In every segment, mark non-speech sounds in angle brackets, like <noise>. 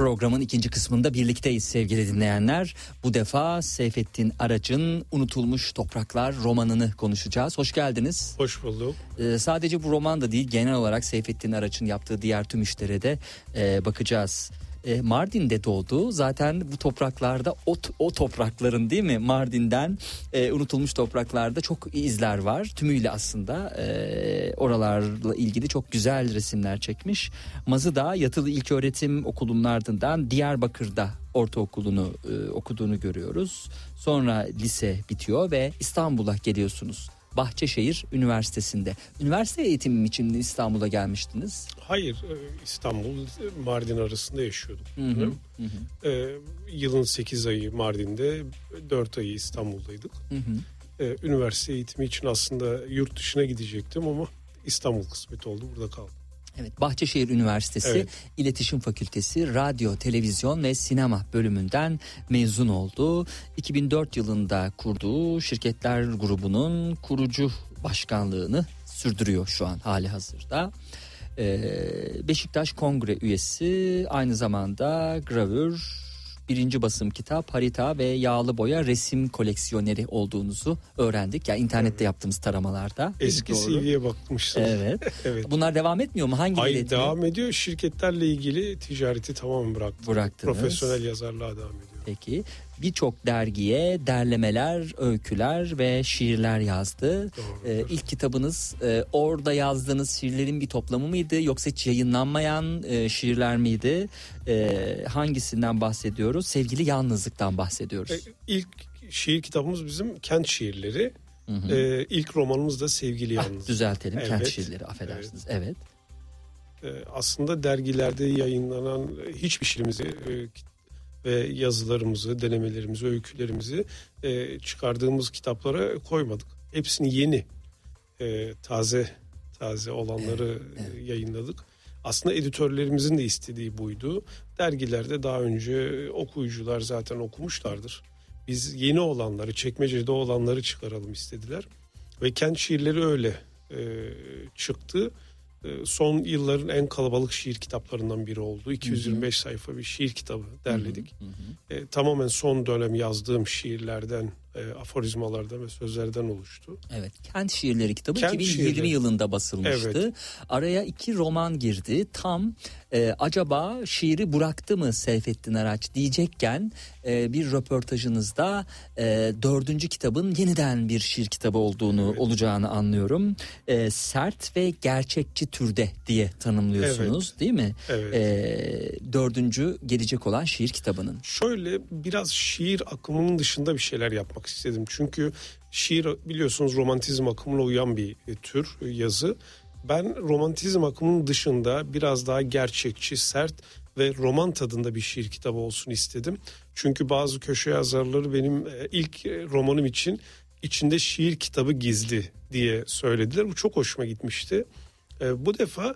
Programın ikinci kısmında birlikteyiz sevgili dinleyenler. Bu defa Seyfettin Araç'ın Unutulmuş Topraklar romanını konuşacağız. Hoş geldiniz. Hoş bulduk. Ee, sadece bu roman da değil genel olarak Seyfettin Araç'ın yaptığı diğer tüm işlere de e, bakacağız. E, Mardin'de doğdu. Zaten bu topraklarda o, o toprakların değil mi Mardin'den e, unutulmuş topraklarda çok izler var. Tümüyle aslında e, oralarla ilgili çok güzel resimler çekmiş. Mazıda yatılı ilköğretim okulunun ardından Diyarbakır'da ortaokulunu e, okuduğunu görüyoruz. Sonra lise bitiyor ve İstanbul'a geliyorsunuz. Bahçeşehir Üniversitesi'nde. Üniversite eğitimim için İstanbul'a gelmiştiniz. Hayır e, İstanbul Mardin arasında yaşıyorduk. Hı hı, hı. Ee, yılın 8 ayı Mardin'de 4 ayı İstanbul'daydık. Hı hı. Ee, üniversite eğitimi için aslında yurt dışına gidecektim ama İstanbul kısmet oldu burada kaldım. Evet, Bahçeşehir Üniversitesi evet. İletişim Fakültesi Radyo, Televizyon ve Sinema bölümünden mezun oldu. 2004 yılında kurduğu şirketler grubunun kurucu başkanlığını sürdürüyor şu an hali hazırda. Beşiktaş Kongre üyesi aynı zamanda gravür, birinci basım kitap, harita ve yağlı boya resim koleksiyoneri olduğunuzu öğrendik. Ya yani internette yaptığımız taramalarda. Eski CV'ye bakmışsınız. Evet. <laughs> evet. Bunlar devam etmiyor mu? Hangi Hayır devam ediyor. Şirketlerle ilgili ticareti tamamen bıraktım. Bıraktınız. Profesyonel yazarlığa devam ediyor. Peki birçok dergiye derlemeler, öyküler ve şiirler yazdı. Ee, ilk kitabınız e, orada yazdığınız şiirlerin bir toplamı mıydı yoksa hiç yayınlanmayan e, şiirler miydi? E, hangisinden bahsediyoruz? Sevgili Yalnızlık'tan bahsediyoruz. E, ilk şiir kitabımız bizim kent şiirleri. Hı hı. E, ilk romanımız da Sevgili Yalnızlık. Ah, düzeltelim evet. kent şiirleri affedersiniz. Evet. evet. E, aslında dergilerde yayınlanan hiçbir şiirimizi e, ve yazılarımızı, denemelerimizi, öykülerimizi e, çıkardığımız kitaplara koymadık. Hepsini yeni, e, taze taze olanları evet, evet. yayınladık. Aslında editörlerimizin de istediği buydu. Dergilerde daha önce okuyucular zaten okumuşlardır. Biz yeni olanları, çekmecede olanları çıkaralım istediler. Ve kent şiirleri öyle e, çıktı. Ee, son yılların en kalabalık şiir kitaplarından biri oldu. 225 hı hı. sayfa bir şiir kitabı derledik. Hı hı hı. E, tamamen son dönem yazdığım şiirlerden, e, aforizmalardan ve sözlerden oluştu. Evet, Kent Şiirleri kitabı Kent 2020 şiirleri. yılında basılmıştı. Evet. Araya iki roman girdi. Tam e, acaba şiiri bıraktı mı Seyfettin Araç diyecekken e, bir röportajınızda e, dördüncü kitabın yeniden bir şiir kitabı olduğunu evet. olacağını anlıyorum. E, sert ve gerçekçi türde diye tanımlıyorsunuz evet. değil mi? Evet. E, dördüncü gelecek olan şiir kitabının. Şöyle biraz şiir akımının dışında bir şeyler yapmak istedim. Çünkü şiir biliyorsunuz romantizm akımına uyan bir e, tür e, yazı. Ben romantizm akımının dışında biraz daha gerçekçi, sert ve roman tadında bir şiir kitabı olsun istedim. Çünkü bazı köşe yazarları benim e, ilk romanım için içinde şiir kitabı gizli diye söylediler. Bu çok hoşuma gitmişti. Bu defa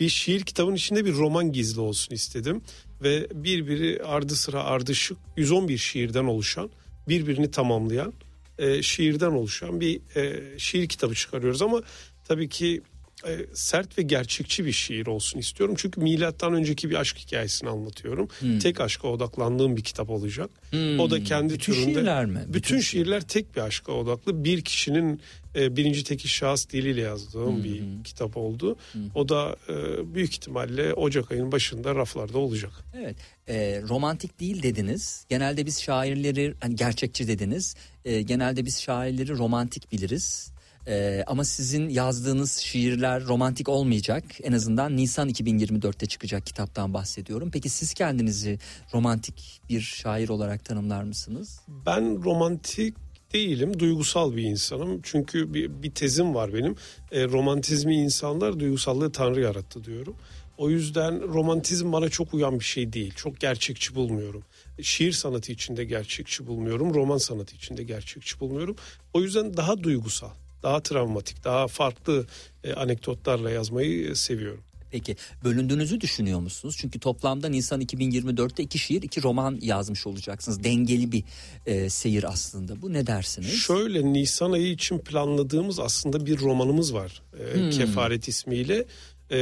bir şiir kitabının içinde bir roman gizli olsun istedim. Ve birbiri ardı sıra ardışık 111 şiirden oluşan birbirini tamamlayan e, şiirden oluşan bir e, şiir kitabı çıkarıyoruz. Ama tabii ki e, sert ve gerçekçi bir şiir olsun istiyorum. Çünkü milattan önceki bir aşk hikayesini anlatıyorum. Hmm. Tek aşka odaklandığım bir kitap olacak. Hmm. O da kendi bütün türünde. Şiirler mi? Bütün, bütün şiirler tek bir aşka odaklı. Bir kişinin e, birinci teki şahıs diliyle yazdığım hmm. bir kitap oldu. Hmm. O da e, büyük ihtimalle Ocak ayının başında raflarda olacak. Evet. E, romantik değil dediniz. Genelde biz şairleri hani gerçekçi dediniz. E, genelde biz şairleri romantik biliriz. Ee, ama sizin yazdığınız şiirler romantik olmayacak. En azından Nisan 2024'te çıkacak kitaptan bahsediyorum. Peki siz kendinizi romantik bir şair olarak tanımlar mısınız? Ben romantik değilim, duygusal bir insanım. Çünkü bir, bir tezim var benim. E, romantizmi insanlar duygusallığı Tanrı yarattı diyorum. O yüzden romantizm bana çok uyan bir şey değil. Çok gerçekçi bulmuyorum. Şiir sanatı içinde gerçekçi bulmuyorum. Roman sanatı içinde gerçekçi bulmuyorum. O yüzden daha duygusal, daha travmatik, daha farklı e, anekdotlarla yazmayı seviyorum. Peki bölündüğünüzü düşünüyor musunuz? Çünkü toplamda Nisan 2024'te iki şiir, iki roman yazmış olacaksınız. Dengeli bir e, seyir aslında. Bu ne dersiniz? Şöyle Nisan ayı için planladığımız aslında bir romanımız var. E, hmm. Kefaret ismiyle. E,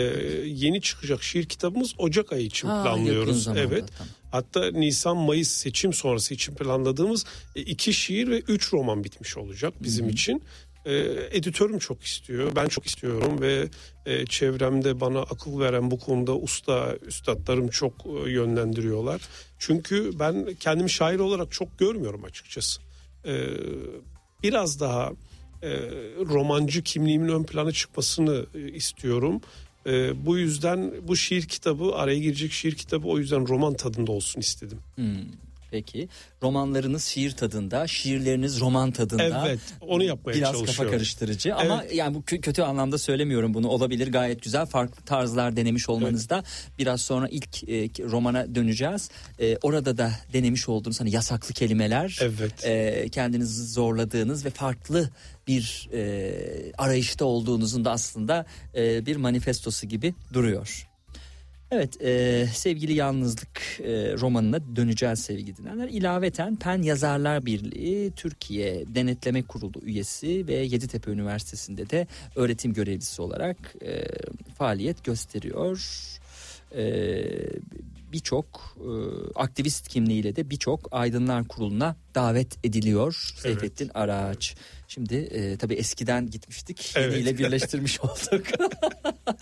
yeni çıkacak şiir kitabımız Ocak ayı için ha, planlıyoruz. Zamanda, evet. Tamam. Hatta Nisan Mayıs seçim sonrası için planladığımız e, iki şiir ve üç roman bitmiş olacak bizim hmm. için e, editörüm çok istiyor. Ben çok istiyorum ve e, çevremde bana akıl veren bu konuda usta üstadlarım çok e, yönlendiriyorlar. Çünkü ben kendimi şair olarak çok görmüyorum açıkçası. E, biraz daha e, romancı kimliğimin ön plana çıkmasını e, istiyorum. E, bu yüzden bu şiir kitabı araya girecek şiir kitabı o yüzden roman tadında olsun istedim. Hmm. Peki romanlarınız şiir tadında, şiirleriniz roman tadında. Evet, onu yapmaya Biraz çalışıyorum. Biraz kafa karıştırıcı evet. ama yani bu kötü anlamda söylemiyorum bunu. Olabilir gayet güzel farklı tarzlar denemiş olmanızda. Evet. Biraz sonra ilk e, romana döneceğiz. E, orada da denemiş olduğunuz hani yasaklı kelimeler. Evet. E, kendinizi zorladığınız ve farklı bir e, arayışta olduğunuzun da aslında e, bir manifestosu gibi duruyor. Evet e, sevgili yalnızlık e, romanına döneceğiz sevgili dinleyenler. İlaveten Pen Yazarlar Birliği Türkiye Denetleme Kurulu üyesi ve Yeditepe Üniversitesi'nde de öğretim görevlisi olarak e, faaliyet gösteriyor. E, birçok e, aktivist kimliğiyle de birçok aydınlar kuruluna davet ediliyor evet. Seyfettin Araç. Şimdi e, tabii eskiden gitmiştik. Evet. Yeniyle birleştirmiş <laughs> olduk.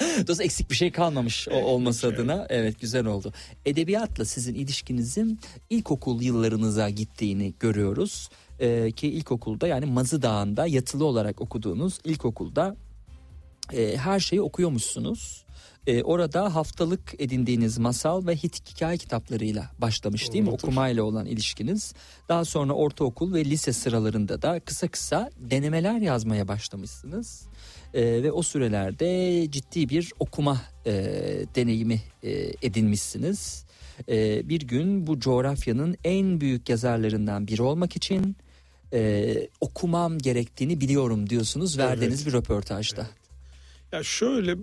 Dolayısıyla eksik bir şey kalmamış o olması evet. adına. Evet güzel oldu. Edebiyatla sizin ilişkinizin ilkokul yıllarınıza gittiğini görüyoruz. E, ki ilkokulda yani Mazı Dağı'nda yatılı olarak okuduğunuz ilkokulda e, her şeyi okuyormuşsunuz. E, orada haftalık edindiğiniz masal ve hit hikaye kitaplarıyla başlamış değil mi? Okumayla olan ilişkiniz. Daha sonra ortaokul ve lise sıralarında da kısa kısa denemeler yazmaya başlamışsınız. E, ve o sürelerde ciddi bir okuma e, deneyimi e, edinmişsiniz. E, bir gün bu coğrafyanın en büyük yazarlarından biri olmak için e, okumam gerektiğini biliyorum diyorsunuz verdiğiniz evet. bir röportajda. Evet. Ya şöyle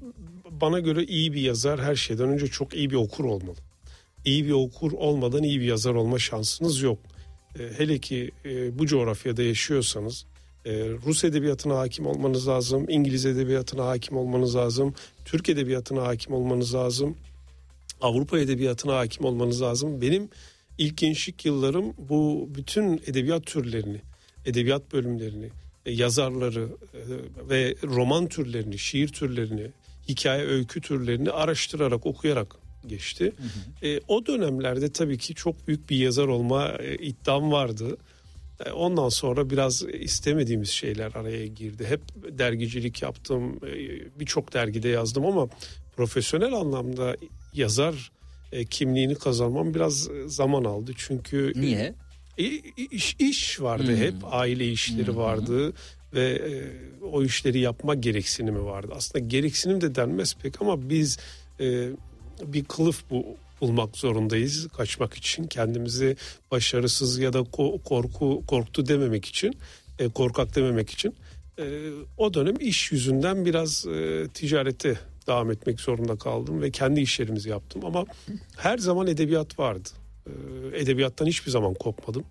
bana göre iyi bir yazar her şeyden önce çok iyi bir okur olmalı. İyi bir okur olmadan iyi bir yazar olma şansınız yok. E, hele ki e, bu coğrafyada yaşıyorsanız e, Rus edebiyatına hakim olmanız lazım, İngiliz edebiyatına hakim olmanız lazım, Türk edebiyatına hakim olmanız lazım, Avrupa edebiyatına hakim olmanız lazım. Benim ilk gençlik yıllarım bu bütün edebiyat türlerini, edebiyat bölümlerini, yazarları e, ve roman türlerini, şiir türlerini, hikaye öykü türlerini araştırarak okuyarak geçti. Hı hı. E, o dönemlerde tabii ki çok büyük bir yazar olma e, iddiam vardı. E, ondan sonra biraz istemediğimiz şeyler araya girdi. Hep dergicilik yaptım, e, birçok dergide yazdım ama profesyonel anlamda yazar e, kimliğini kazanmam biraz zaman aldı. Çünkü niye? E, iş, iş vardı hmm. hep, aile işleri hmm. vardı ve e, o işleri yapma gereksinimi vardı. Aslında gereksinim de denmez pek ama biz e, bir kılıf bu bulmak zorundayız kaçmak için kendimizi başarısız ya da korku korktu dememek için e, korkak dememek için e, o dönem iş yüzünden biraz e, ticarete devam etmek zorunda kaldım ve kendi işlerimizi yaptım ama her zaman edebiyat vardı edebiyattan hiçbir zaman kopmadım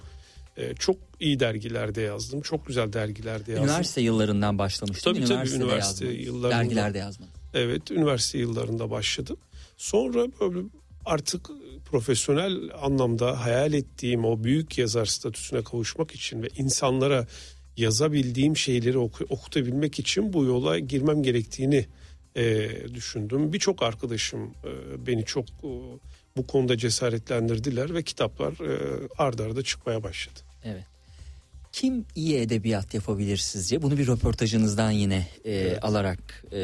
e, çok iyi dergilerde yazdım. Çok güzel dergilerde yazdım. Üniversite yıllarından başlamıştım. Tabii tabii üniversite yıllarında. Dergilerde yazmadım. Evet üniversite yıllarında başladım. Sonra böyle artık profesyonel anlamda hayal ettiğim o büyük yazar statüsüne kavuşmak için ve insanlara yazabildiğim şeyleri oku, okutabilmek için bu yola girmem gerektiğini e, düşündüm. Birçok arkadaşım e, beni çok e, bu konuda cesaretlendirdiler ve kitaplar e, ardarda arda çıkmaya başladı. Evet. Kim iyi edebiyat yapabilir sizce? Bunu bir röportajınızdan yine e, evet. alarak e,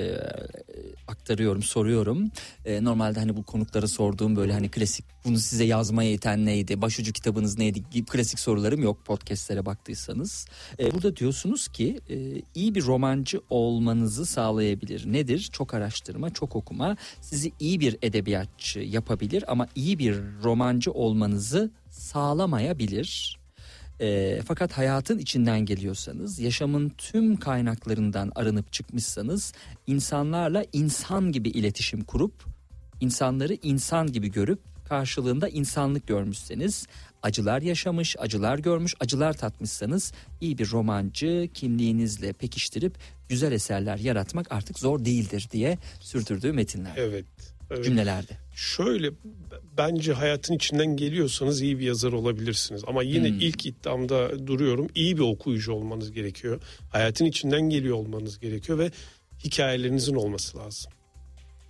aktarıyorum, soruyorum. E, normalde hani bu konuklara sorduğum böyle hani klasik bunu size yazmaya iten neydi, başucu kitabınız neydi gibi klasik sorularım yok podcastlere baktıysanız. E, burada diyorsunuz ki e, iyi bir romancı olmanızı sağlayabilir. Nedir? Çok araştırma, çok okuma sizi iyi bir edebiyatçı yapabilir ama iyi bir romancı olmanızı sağlamayabilir. E, fakat hayatın içinden geliyorsanız, yaşamın tüm kaynaklarından arınıp çıkmışsanız, insanlarla insan gibi iletişim kurup, insanları insan gibi görüp karşılığında insanlık görmüşseniz, acılar yaşamış, acılar görmüş, acılar tatmışsanız iyi bir romancı kimliğinizle pekiştirip güzel eserler yaratmak artık zor değildir diye sürdürdüğü metinler. Evet. evet. Cümlelerde. Şöyle bence hayatın içinden geliyorsanız iyi bir yazar olabilirsiniz. Ama yine hmm. ilk iddiamda duruyorum. İyi bir okuyucu olmanız gerekiyor. Hayatın içinden geliyor olmanız gerekiyor ve hikayelerinizin olması lazım.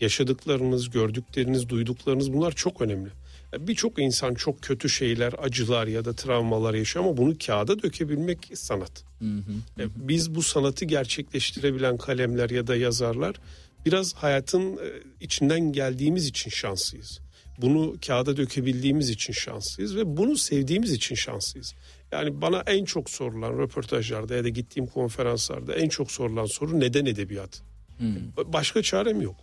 Yaşadıklarınız, gördükleriniz, duyduklarınız bunlar çok önemli. Birçok insan çok kötü şeyler, acılar ya da travmalar yaşıyor ama bunu kağıda dökebilmek sanat. Hı hı, hı. Biz bu sanatı gerçekleştirebilen kalemler ya da yazarlar biraz hayatın e, içinden geldiğimiz için şanslıyız. Bunu kağıda dökebildiğimiz için şanslıyız ve bunu sevdiğimiz için şanslıyız. Yani bana en çok sorulan röportajlarda ya da gittiğim konferanslarda en çok sorulan soru neden edebiyat? Hmm. Başka çarem yok.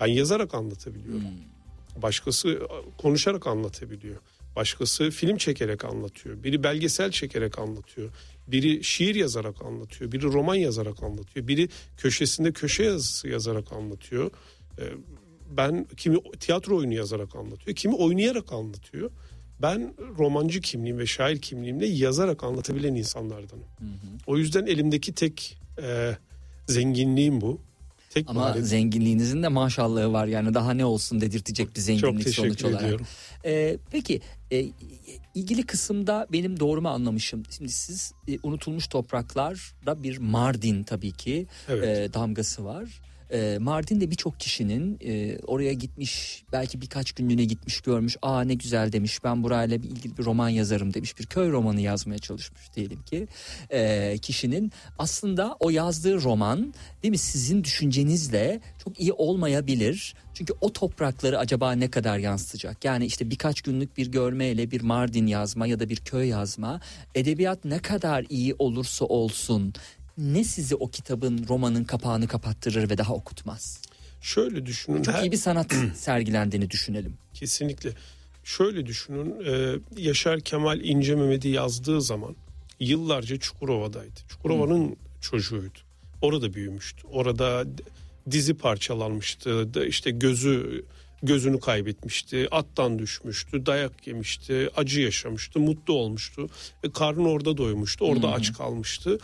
Ben yazarak anlatabiliyorum. Hmm. Başkası konuşarak anlatabiliyor. Başkası film çekerek anlatıyor. Biri belgesel çekerek anlatıyor. Biri şiir yazarak anlatıyor. Biri roman yazarak anlatıyor. Biri köşesinde köşe yazısı yazarak anlatıyor. Ee, ben kimi tiyatro oyunu yazarak anlatıyor. Kimi oynayarak anlatıyor. Ben romancı kimliğim ve şair kimliğimle yazarak anlatabilen insanlardanım. Hı hı. O yüzden elimdeki tek e, zenginliğim bu. Tek Ama maharet. zenginliğinizin de maşallahı var yani daha ne olsun dedirtecek bir zenginlik sonuç olarak. Ediyorum. Ee, peki e, ilgili kısımda benim doğru mu anlamışım? Şimdi siz e, unutulmuş topraklarda bir Mardin tabii ki evet. e, damgası var. E, Mardin'de birçok kişinin e, oraya gitmiş belki birkaç günlüğüne gitmiş görmüş. Aa ne güzel demiş ben burayla bir ilgili bir roman yazarım demiş. Bir köy romanı yazmaya çalışmış diyelim ki. E, kişinin aslında o yazdığı roman değil mi sizin düşüncenizle çok iyi olmayabilir. Çünkü o toprakları acaba ne kadar yansıtacak? Yani işte birkaç günlük bir görmeyle bir Mardin yazma ya da bir köy yazma edebiyat ne kadar iyi olursa olsun ne sizi o kitabın romanın kapağını kapattırır ve daha okutmaz? Şöyle düşünün. Çok her... iyi bir sanat <clears throat> sergilendiğini düşünelim. Kesinlikle. Şöyle düşünün. E, Yaşar Kemal İnce Mehmet'i yazdığı zaman yıllarca Çukurova'daydı. Çukurova'nın hmm. çocuğuydu. Orada büyümüştü. Orada dizi parçalanmıştı. İşte gözü gözünü kaybetmişti, attan düşmüştü, dayak yemişti, acı yaşamıştı, mutlu olmuştu. E, karnı orada doymuştu, orada hmm. aç kalmıştı.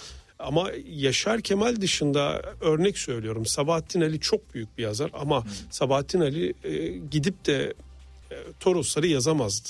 Ama Yaşar Kemal dışında örnek söylüyorum. Sabahattin Ali çok büyük bir yazar ama hmm. Sabahattin Ali e, gidip de e, Torosları yazamazdı.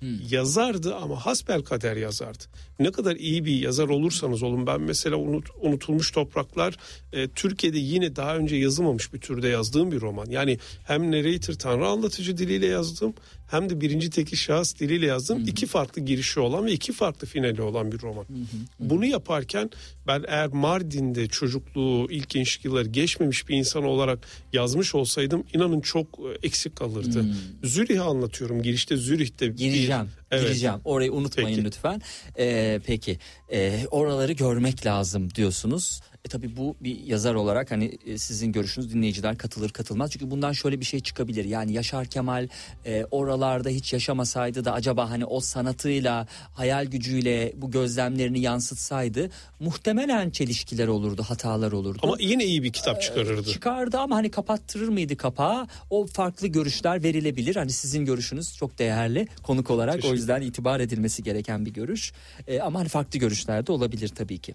Hmm. Yazardı ama hasbel kader yazardı. Ne kadar iyi bir yazar olursanız olun ben mesela unut, unutulmuş topraklar e, Türkiye'de yine daha önce yazılmamış bir türde yazdığım bir roman. Yani hem narrator tanrı anlatıcı diliyle yazdım hem de birinci teki şahıs diliyle yazdım. Hı hı. iki farklı girişi olan ve iki farklı finali olan bir roman. Hı hı. Bunu yaparken ben eğer Mardin'de çocukluğu, ilk gençlik yılları geçmemiş bir insan olarak yazmış olsaydım inanın çok e, eksik kalırdı. Hı. Zürih'i anlatıyorum. Girişte Zürih'te gireceğim. Bir, evet. Gireceğim. Orayı unutmayın peki. lütfen. Ee, peki. Ee, oraları görmek lazım diyorsunuz. E tabii bu bir yazar olarak hani e, sizin görüşünüz dinleyiciler katılır katılmaz. Çünkü bundan şöyle bir şey çıkabilir. Yani Yaşar Kemal e, oralarda hiç yaşamasaydı da acaba hani o sanatıyla, hayal gücüyle bu gözlemlerini yansıtsaydı muhtemelen çelişkiler olurdu, hatalar olurdu. Ama yine iyi bir kitap çıkarırdı. E, çıkardı ama hani kapattırır mıydı kapağı? O farklı görüşler verilebilir. Hani sizin görüşünüz çok değerli konuk olarak o yüzden itibar edilmesi gereken bir görüş. E, ama hani farklı görüşler de olabilir tabii ki.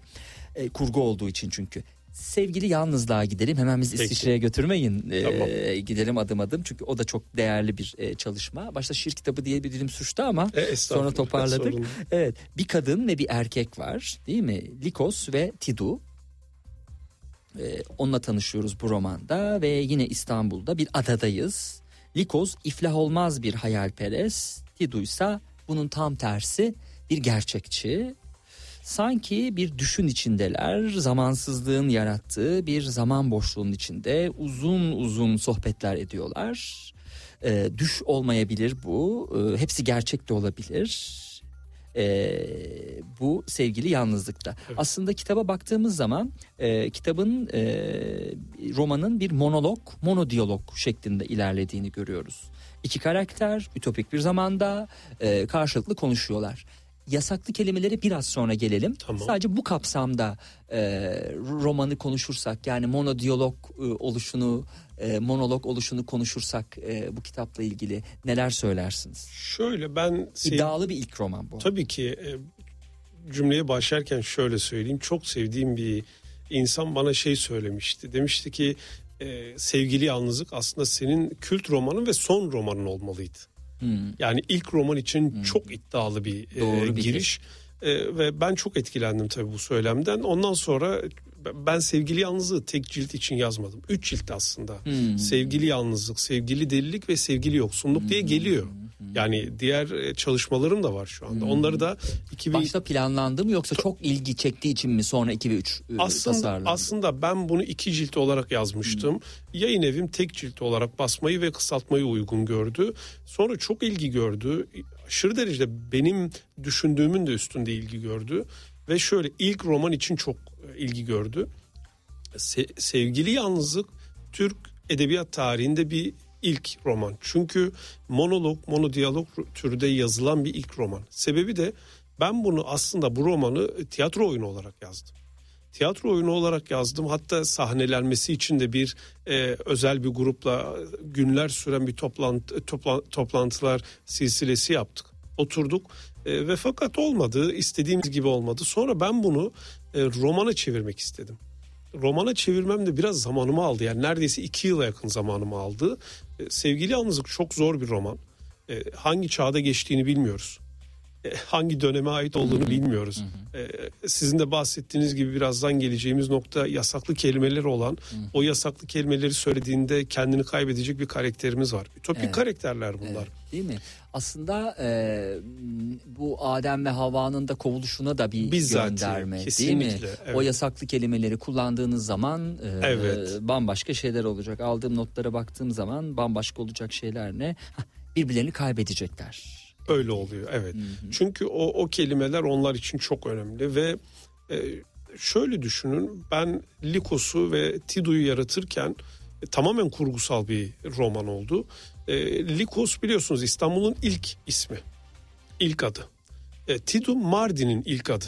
E, kurgu olduğu için çünkü. Sevgili yalnızlığa gidelim. Hemen biz İsviçre'ye götürmeyin. Ee, tamam. gidelim adım adım. Çünkü o da çok değerli bir e, çalışma. Başta şiir kitabı diye bir dilim suçtu ama e, sonra toparladık. Evet. Bir kadın ve bir erkek var. Değil mi? Likos ve Tidu. Ee, onunla tanışıyoruz bu romanda ve yine İstanbul'da bir adadayız. Likos iflah olmaz bir hayalperest. Tidu ise bunun tam tersi bir gerçekçi sanki bir düşün içindeler. Zamansızlığın yarattığı bir zaman boşluğunun içinde uzun uzun sohbetler ediyorlar. E, düş olmayabilir bu. E, hepsi gerçek de olabilir. E, bu sevgili yalnızlıkta. Evet. Aslında kitaba baktığımız zaman e, kitabın e, romanın bir monolog, monodiyalog şeklinde ilerlediğini görüyoruz. İki karakter ütopik bir zamanda e, karşılıklı konuşuyorlar. Yasaklı kelimeleri biraz sonra gelelim. Tamam. Sadece bu kapsamda e, romanı konuşursak yani monodiyalog e, oluşunu, e, monolog oluşunu konuşursak e, bu kitapla ilgili neler söylersiniz? Şöyle ben İddialı bir ilk roman bu. tabii ki e, cümleye başlarken şöyle söyleyeyim. Çok sevdiğim bir insan bana şey söylemişti. Demişti ki e, sevgili yalnızlık aslında senin kült romanın ve son romanın olmalıydı. Hmm. Yani ilk roman için çok iddialı bir, e, bir giriş E, ve ben çok etkilendim tabii bu söylemden. Ondan sonra ben sevgili yalnızlığı tek cilt için yazmadım. Üç cilt aslında. Hmm. Sevgili yalnızlık, sevgili delilik ve sevgili yoksunluk diye geliyor. Yani diğer e, çalışmalarım da var şu anda. Onları da 2000 Başta planlandı mı yoksa çok ilgi çektiği için mi sonra 2 ve 3 aslında tasarlandı? aslında ben bunu iki cilt olarak yazmıştım. Yayın evim tek cilt olarak basmayı ve kısaltmayı uygun gördü. Sonra çok ilgi gördü. Aşırı derecede benim düşündüğümün de üstünde ilgi gördü. Ve şöyle ilk roman için çok e, ilgi gördü. Se- Sevgili Yalnızlık Türk edebiyat tarihinde bir ilk roman. Çünkü monolog, monodiyalog türde yazılan bir ilk roman. Sebebi de ben bunu aslında bu romanı tiyatro oyunu olarak yazdım. Tiyatro oyunu olarak yazdım. Hatta sahnelenmesi için de bir e, özel bir grupla günler süren bir toplantı, topla- toplantılar silsilesi yaptık. Oturduk e, ve fakat olmadı. istediğimiz gibi olmadı. Sonra ben bunu e, romana çevirmek istedim romana çevirmem de biraz zamanımı aldı. Yani neredeyse iki yıla yakın zamanımı aldı. Sevgili Yalnızlık çok zor bir roman. E, hangi çağda geçtiğini bilmiyoruz. E, hangi döneme ait olduğunu bilmiyoruz. E, sizin de bahsettiğiniz gibi birazdan geleceğimiz nokta yasaklı kelimeler olan o yasaklı kelimeleri söylediğinde kendini kaybedecek bir karakterimiz var. Ütopik Evet. karakterler bunlar. Evet, değil mi? Aslında e, bu Adem ve Havva'nın da kovuluşuna da bir Bizzati, gönderme değil mi? kesinlikle, evet. O yasaklı kelimeleri kullandığınız zaman e, Evet. bambaşka şeyler olacak. Aldığım notlara baktığım zaman bambaşka olacak şeyler ne? Birbirlerini kaybedecekler. Öyle oluyor evet. Çünkü o o kelimeler onlar için çok önemli ve e, şöyle düşünün ben Likos'u ve Tido'yu yaratırken e, tamamen kurgusal bir roman oldu. E, Likos biliyorsunuz İstanbul'un ilk ismi. ilk adı. E, Tido Mardin'in ilk adı.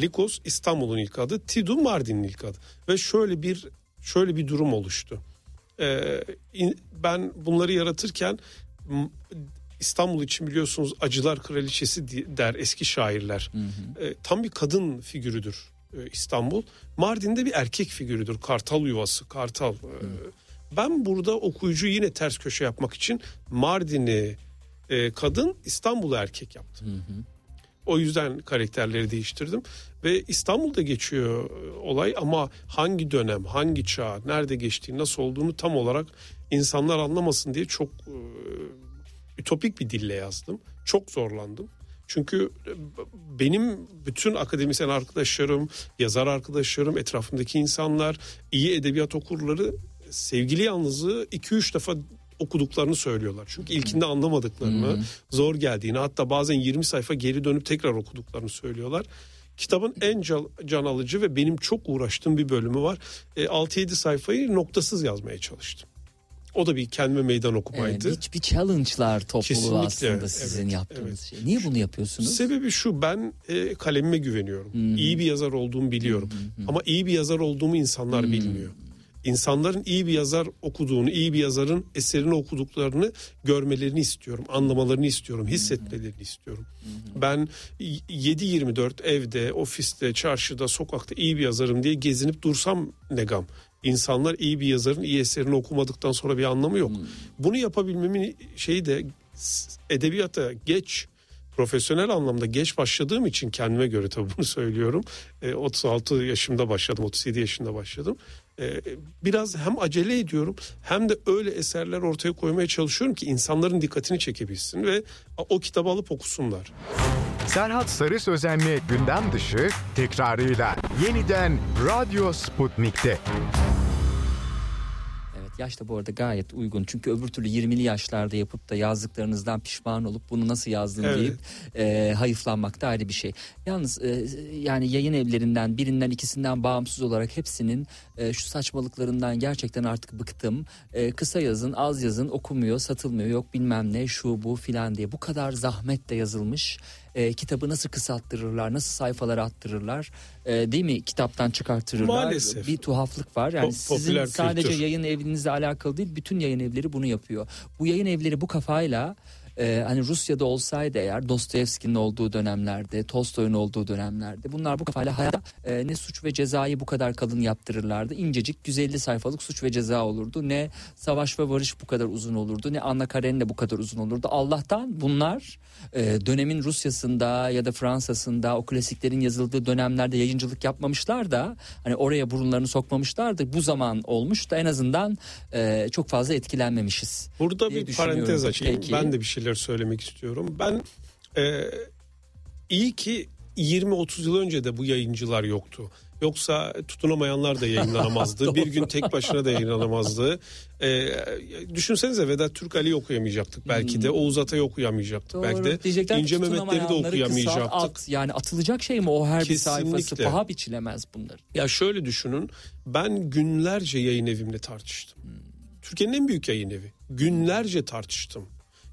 Likos İstanbul'un ilk adı, Tido Mardin'in ilk adı. Ve şöyle bir şöyle bir durum oluştu. E, in- ben bunları yaratırken İstanbul için biliyorsunuz acılar kraliçesi der eski şairler. E, tam bir kadın figürüdür e, İstanbul. Mardin'de bir erkek figürüdür. Kartal yuvası, kartal. E, ben burada okuyucu yine ters köşe yapmak için Mardin'i e, kadın, İstanbul'u erkek yaptım. O yüzden karakterleri değiştirdim ve İstanbul'da geçiyor e, olay ama hangi dönem, hangi çağ, nerede geçtiği, nasıl olduğunu tam olarak insanlar anlamasın diye çok e, ütopik bir dille yazdım. Çok zorlandım. Çünkü e, benim bütün akademisyen arkadaşlarım, yazar arkadaşlarım, etrafımdaki insanlar, iyi edebiyat okurları sevgili yalnızlığı 2-3 defa okuduklarını söylüyorlar. Çünkü ilkinde anlamadıklarını, zor geldiğini hatta bazen 20 sayfa geri dönüp tekrar okuduklarını söylüyorlar. Kitabın en can alıcı ve benim çok uğraştığım bir bölümü var. E, 6-7 sayfayı noktasız yazmaya çalıştım. O da bir kendime meydan Evet, okumaydı. bir, bir challenge'lar topluluğu Kesinlikle, aslında sizin evet, yaptığınız evet. şey. Niye bunu yapıyorsunuz? Sebebi şu ben e, kalemime güveniyorum. İyi bir yazar olduğumu biliyorum. Ama iyi bir yazar olduğumu insanlar bilmiyor. İnsanların iyi bir yazar okuduğunu, iyi bir yazarın eserini okuduklarını görmelerini istiyorum, anlamalarını istiyorum, hissetmelerini istiyorum. Ben 7-24 evde, ofiste, çarşıda, sokakta iyi bir yazarım diye gezinip dursam ne gam. İnsanlar iyi bir yazarın iyi eserini okumadıktan sonra bir anlamı yok. Bunu yapabilmemin şeyi de edebiyata geç profesyonel anlamda geç başladığım için kendime göre tabii bunu <laughs> söylüyorum. E, 36 yaşımda başladım, 37 yaşında başladım. E, biraz hem acele ediyorum hem de öyle eserler ortaya koymaya çalışıyorum ki insanların dikkatini çekebilsin ve o kitabı alıp okusunlar. Serhat Sarı Sözenli gündem dışı tekrarıyla yeniden Radyo Sputnik'te. Yaş da bu arada gayet uygun. Çünkü öbür türlü 20'li yaşlarda yapıp da yazdıklarınızdan pişman olup bunu nasıl yazdın Evet. deyip e, hayıflanmak da ayrı bir şey. Yalnız e, yani yayın evlerinden birinden ikisinden bağımsız olarak hepsinin e, şu saçmalıklarından gerçekten artık bıktım. E, kısa yazın az yazın okumuyor satılmıyor yok bilmem ne şu bu filan diye bu kadar zahmetle yazılmış. E, kitabı nasıl kısalttırırlar nasıl sayfalara attırırlar e, değil mi kitaptan çıkartırırlar Maalesef. bir tuhaflık var yani Po- sizin sadece kültür. yayın evinizle alakalı değil bütün yayın evleri bunu yapıyor. Bu yayın evleri bu kafayla e, hani Rusya'da olsaydı eğer Dostoyevski'nin olduğu dönemlerde, Tolstoy'un olduğu dönemlerde bunlar bu kafayla hayatta e, ne suç ve cezayı bu kadar kalın yaptırırlardı. İncecik 150 sayfalık suç ve ceza olurdu. Ne savaş ve barış bu kadar uzun olurdu. Ne Anna Karenina bu kadar uzun olurdu. Allah'tan bunlar e, dönemin Rusya'sında ya da Fransa'sında o klasiklerin yazıldığı dönemlerde yayıncılık yapmamışlar da hani oraya burunlarını sokmamışlar da bu zaman olmuş da en azından e, çok fazla etkilenmemişiz. Burada bir parantez açayım. Peki. Ben de bir şeyler söylemek istiyorum. Ben e, iyi ki 20-30 yıl önce de bu yayıncılar yoktu. Yoksa tutunamayanlar da yayınlanamazdı. <laughs> bir gün tek başına da yayınlanamazdı. E, düşünsenize Vedat Türk Ali'yi okuyamayacaktık belki de. Oğuz Atay'ı okuyamayacaktık belki de. Diyecekler İnce Mehmetleri de okuyamayacaktık. at. Yani atılacak şey mi o her bir sayfası Kesinlikle. paha biçilemez bunların. Ya şöyle düşünün. Ben günlerce yayın evimle tartıştım. Türkiye'nin en büyük yayın evi. Günlerce tartıştım.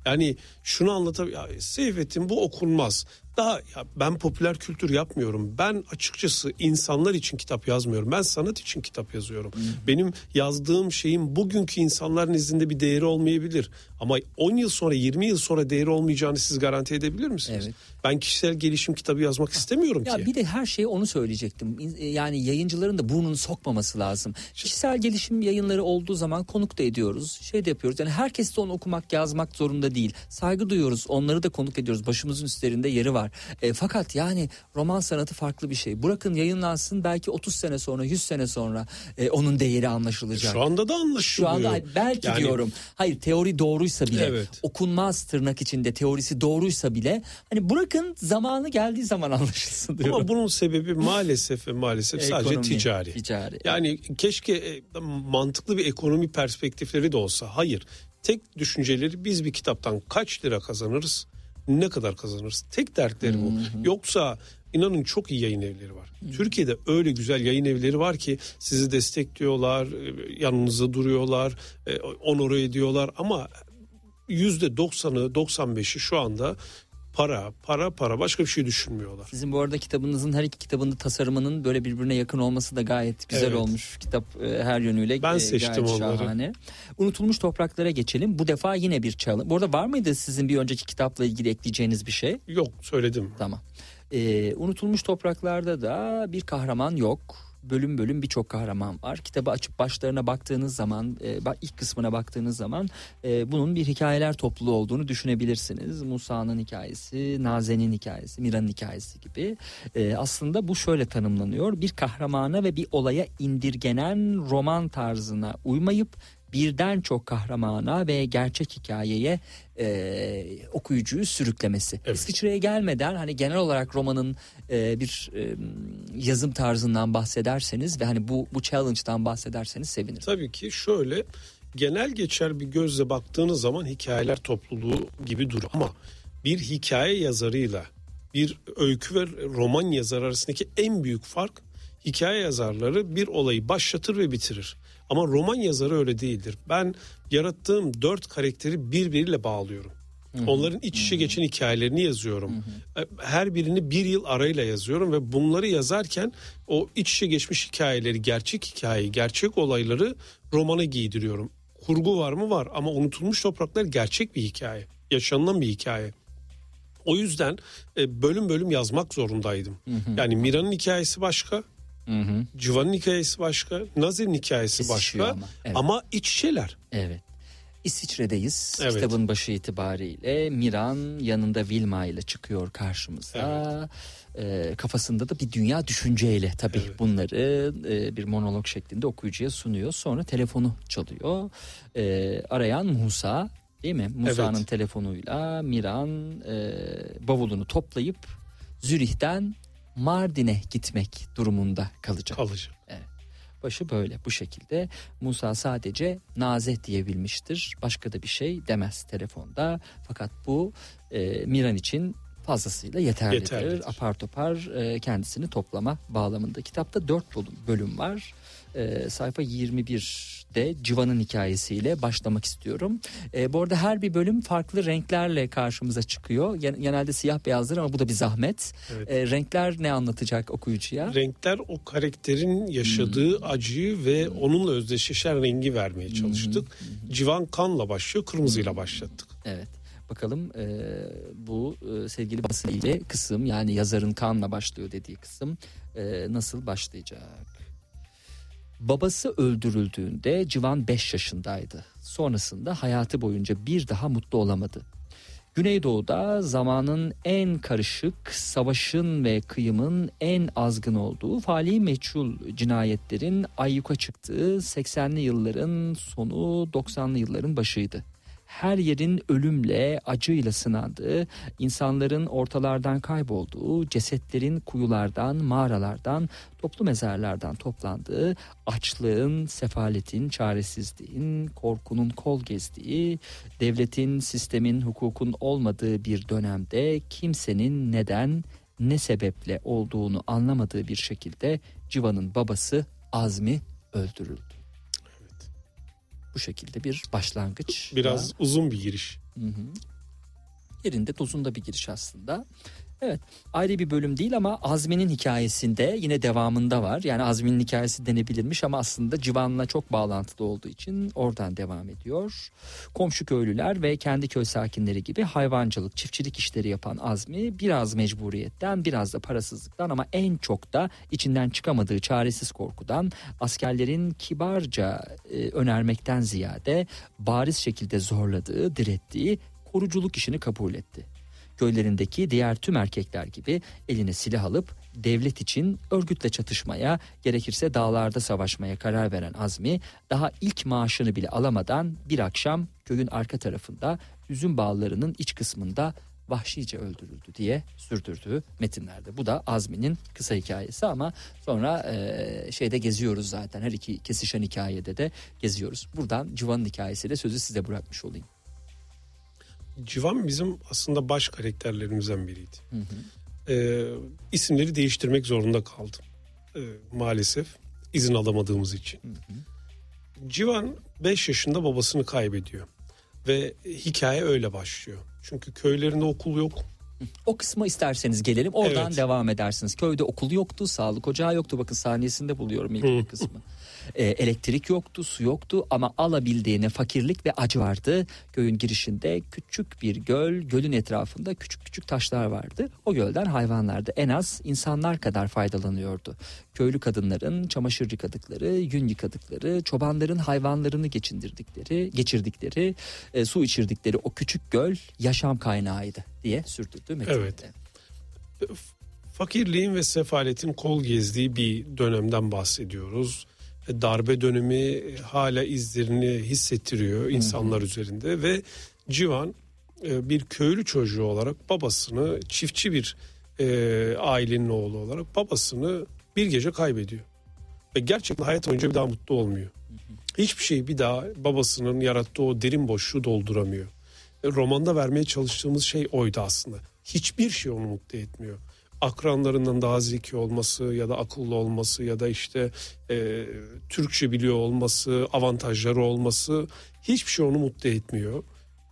Yani şunu anlatabilirim. Seyfettin bu okunmaz. Daha ya ben popüler kültür yapmıyorum. Ben açıkçası insanlar için kitap yazmıyorum. Ben sanat için kitap yazıyorum. Benim yazdığım şeyin bugünkü insanların izinde bir değeri olmayabilir. Ama 10 yıl sonra 20 yıl sonra değeri olmayacağını siz garanti edebilir misiniz? Evet. Ben kişisel gelişim kitabı yazmak istemiyorum Ya ki. bir de her şeyi onu söyleyecektim. E, Yani yayıncıların da burnunu sokmaması lazım. Kişisel gelişim yayınları olduğu zaman konuk da ediyoruz. Şey de yapıyoruz. Yani herkes de onu okumak, yazmak zorunda değil. Saygı duyuyoruz. Onları da konuk ediyoruz. Başımızın üstlerinde yeri var. E, fakat yani roman sanatı farklı bir şey. Bırakın yayınlansın belki 30 sene sonra, 100 sene sonra e, onun değeri anlaşılacak. Şu anda da Şu anlaşılıyor. anda hayır, belki Yani diyorum. Hayır teori doğruysa bile Evet. okunmaz tırnak içinde teorisi doğruysa bile hani bırakın zamanı geldiği zaman <laughs> anlaşılsın diyorum. Ama bunun sebebi maalesef ve maalesef sadece Ekonomi, ticari. ticari. Yani keşke e, mantıklı bir ekonomi perspektifleri de olsa. Hayır. Tek düşünceleri biz bir kitaptan kaç lira kazanırız? Ne kadar kazanırız? Tek dertleri bu. Yoksa inanın çok iyi yayın evleri var. Türkiye'de öyle güzel yayın evleri var ki sizi destekliyorlar, e, yanınızda duruyorlar, e, onore ediyorlar ama yüzde doksanı, 95'i şu anda para, para, para başka bir şey düşünmüyorlar. Sizin bu arada kitabınızın her iki kitabında tasarımının böyle birbirine yakın olması da gayet güzel Evet. olmuş. Kitap e, her yönüyle Ben e, seçtim gayet onları. şahane. Unutulmuş topraklara geçelim. Bu defa yine bir challenge. Bu arada var mıydı sizin bir önceki kitapla ilgili ekleyeceğiniz bir şey? Yok söyledim. Tamam. Ee, unutulmuş topraklarda da bir kahraman yok. Bölüm bölüm birçok kahraman var. Kitabı açıp başlarına baktığınız zaman, e, ilk kısmına baktığınız zaman e, bunun bir hikayeler topluluğu olduğunu düşünebilrsiniz. Musa'nın hikayesi, Nazen'in hikayesi, Mira'nın hikayesi gibi. E, aslında bu şöyle tanımlanıyor. Bir kahramana ve bir olaya indirgenen roman tarzına uymayıp birden çok kahramana ve gerçek hikayeye e, okuyucuyu sürüklemesi. Evet. İsviçre'ye gelmeden hani genel olarak romanın e, bir e, yazım tarzından bahsederseniz ve hani bu bu challenge'dan bahsederseniz sevinirim. Tabii ki şöyle genel geçer bir gözle baktığınız zaman hikayeler topluluğu gibi durur ama bir hikaye yazarıyla bir öykü ve roman yazarı arasındaki en büyük fark hikaye yazarları bir olayı başlatır ve bitirir. Ama roman yazarı öyle değildir. Ben yarattığım dört karakteri birbiriyle bağlıyorum. Onların iç içe geçen hikayelerini yazıyorum. Her birini bir yıl arayla yazıyorum ve bunları yazarken o iç içe geçmiş hikayeleri, gerçek hikayeyi, gerçek olayları romana giydiriyorum. Kurgu var mı? Var ama unutulmuş topraklar gerçek bir hikaye. Yaşanılan bir hikaye. O yüzden e, bölüm bölüm yazmak zorundaydım. Yani Mira'nın hikayesi başka, Hı hı. Civan'ın hikayesi başka, Nazir'in hikayesi Kesişiyor başka ama, evet. ama iç içeler. Evet. İsviçre'deyiz. Evet. Kitabın başı itibariyle Miran yanında Vilma ile çıkıyor karşımıza. Ee, kafasında da bir dünya düşünceyle tabii Evet. bunları e, bir monolog şeklinde okuyucuya sunuyor. Sonra telefonu çalıyor. Ee, arayan Musa değil mi? Musa'nın Evet. telefonuyla Miran e, bavulunu toplayıp Zürih'ten Mardin'e gitmek durumunda kalacak. Kalacak. Başı böyle bu şekilde. Musa sadece Naze diyebilmiştir. Başka da bir şey demez telefonda. Fakat bu e, Miran için fazlasıyla yeterlidir. Yeterlidir. Apar topar e, kendisini toplama bağlamında. Kitapta dört bölüm, bölüm var. E, sayfa 21'de Civan'ın hikayesiyle başlamak istiyorum. E, bu arada her bir bölüm farklı renklerle karşımıza çıkıyor. Gen- Genelde siyah beyazdır ama bu da bir zahmet. Evet. E, renkler ne anlatacak okuyucuya? Renkler o karakterin yaşadığı Hmm. acıyı ve onunla özdeşleşen rengi vermeye Hmm. çalıştık. Civan kanla başlıyor, kırmızıyla başlattık. Evet. Bakalım e, bu e, sevgili basın ile kısım yani yazarın kanla başlıyor dediği kısım e, nasıl başlayacak? Babası öldürüldüğünde Civan 5 yaşındaydı. Sonrasında hayatı boyunca bir daha mutlu olamadı. Güneydoğu'da zamanın en karışık, savaşın ve kıyımın en azgın olduğu fali meçhul cinayetlerin ayyuka çıktığı 80'li yılların sonu 90'lı yılların başıydı her yerin ölümle, acıyla sınandığı, insanların ortalardan kaybolduğu, cesetlerin kuyulardan, mağaralardan, toplu mezarlardan toplandığı, açlığın, sefaletin, çaresizliğin, korkunun kol gezdiği, devletin, sistemin, hukukun olmadığı bir dönemde kimsenin neden, ne sebeple olduğunu anlamadığı bir şekilde Civan'ın babası Azmi öldürüldü. Bu şekilde bir başlangıç. Biraz uzun bir giriş. Hı hı. Yerinde dozunda bir giriş aslında. Evet ayrı bir bölüm değil ama Azmi'nin hikayesinde yine devamında var. Yani Azmi'nin hikayesi denebilirmiş ama aslında Civan'la çok bağlantılı olduğu için oradan devam ediyor. Komşu köylüler ve kendi köy sakinleri gibi hayvancılık, çiftçilik işleri yapan Azmi biraz mecburiyetten biraz da parasızlıktan ama en çok da içinden çıkamadığı çaresiz korkudan askerlerin kibarca e, önermekten ziyade bariz şekilde zorladığı, direttiği koruculuk işini kabul etti köylerindeki diğer tüm erkekler gibi eline silah alıp devlet için örgütle çatışmaya, gerekirse dağlarda savaşmaya karar veren Azmi daha ilk maaşını bile alamadan bir akşam köyün arka tarafında üzüm bağlarının iç kısmında vahşice öldürüldü diye sürdürdüğü metinlerde. Bu da Azmi'nin kısa hikayesi ama sonra e, şeyde geziyoruz zaten her iki kesişen hikayede de geziyoruz. Buradan Civan'ın hikayesiyle sözü size bırakmış olayım. Civan bizim aslında baş karakterlerimizden biriydi. Ee, isimleri değiştirmek zorunda kaldım. Ee, maalesef izin alamadığımız için. Civan 5 yaşında babasını kaybediyor. Ve hikaye öyle başlıyor. Çünkü köylerinde okul yok. O kısma isterseniz gelelim. Oradan Evet. devam edersiniz. Köyde okul yoktu, sağlık ocağı yoktu. Bakın saniyesinde buluyorum ilk kısmı. <laughs> Ee, elektrik yoktu, su yoktu ama alabildiğine fakirlik ve acı vardı. Köyün girişinde küçük bir göl, gölün etrafında küçük küçük taşlar vardı. O gölden hayvanlar da en az insanlar kadar faydalanıyordu. Köylü kadınların çamaşır yıkadıkları, yün yıkadıkları, çobanların hayvanlarını geçindirdikleri, geçirdikleri, e, su içirdikleri o küçük göl yaşam kaynağıydı diye sürdürdü metinde. Evet. Fakirliğin ve sefaletin kol gezdiği bir dönemden bahsediyoruz. Darbe dönemi hala izlerini hissettiriyor insanlar üzerinde ve Civan e, bir köylü çocuğu olarak babasını çiftçi bir e, ailenin oğlu olarak babasını bir gece kaybediyor. Ve gerçekten hayat boyunca bir daha mutlu olmuyor. Hiçbir şey bir daha babasının yarattığı o derin boşluğu dolduramıyor. E, romanda vermeye çalıştığımız şey oydu aslında. Hiçbir şey onu mutlu etmiyor. Akranlarından daha zeki olması ya da akıllı olması ya da işte e, Türkçe biliyor olması, avantajları olması hiçbir şey onu mutlu etmiyor.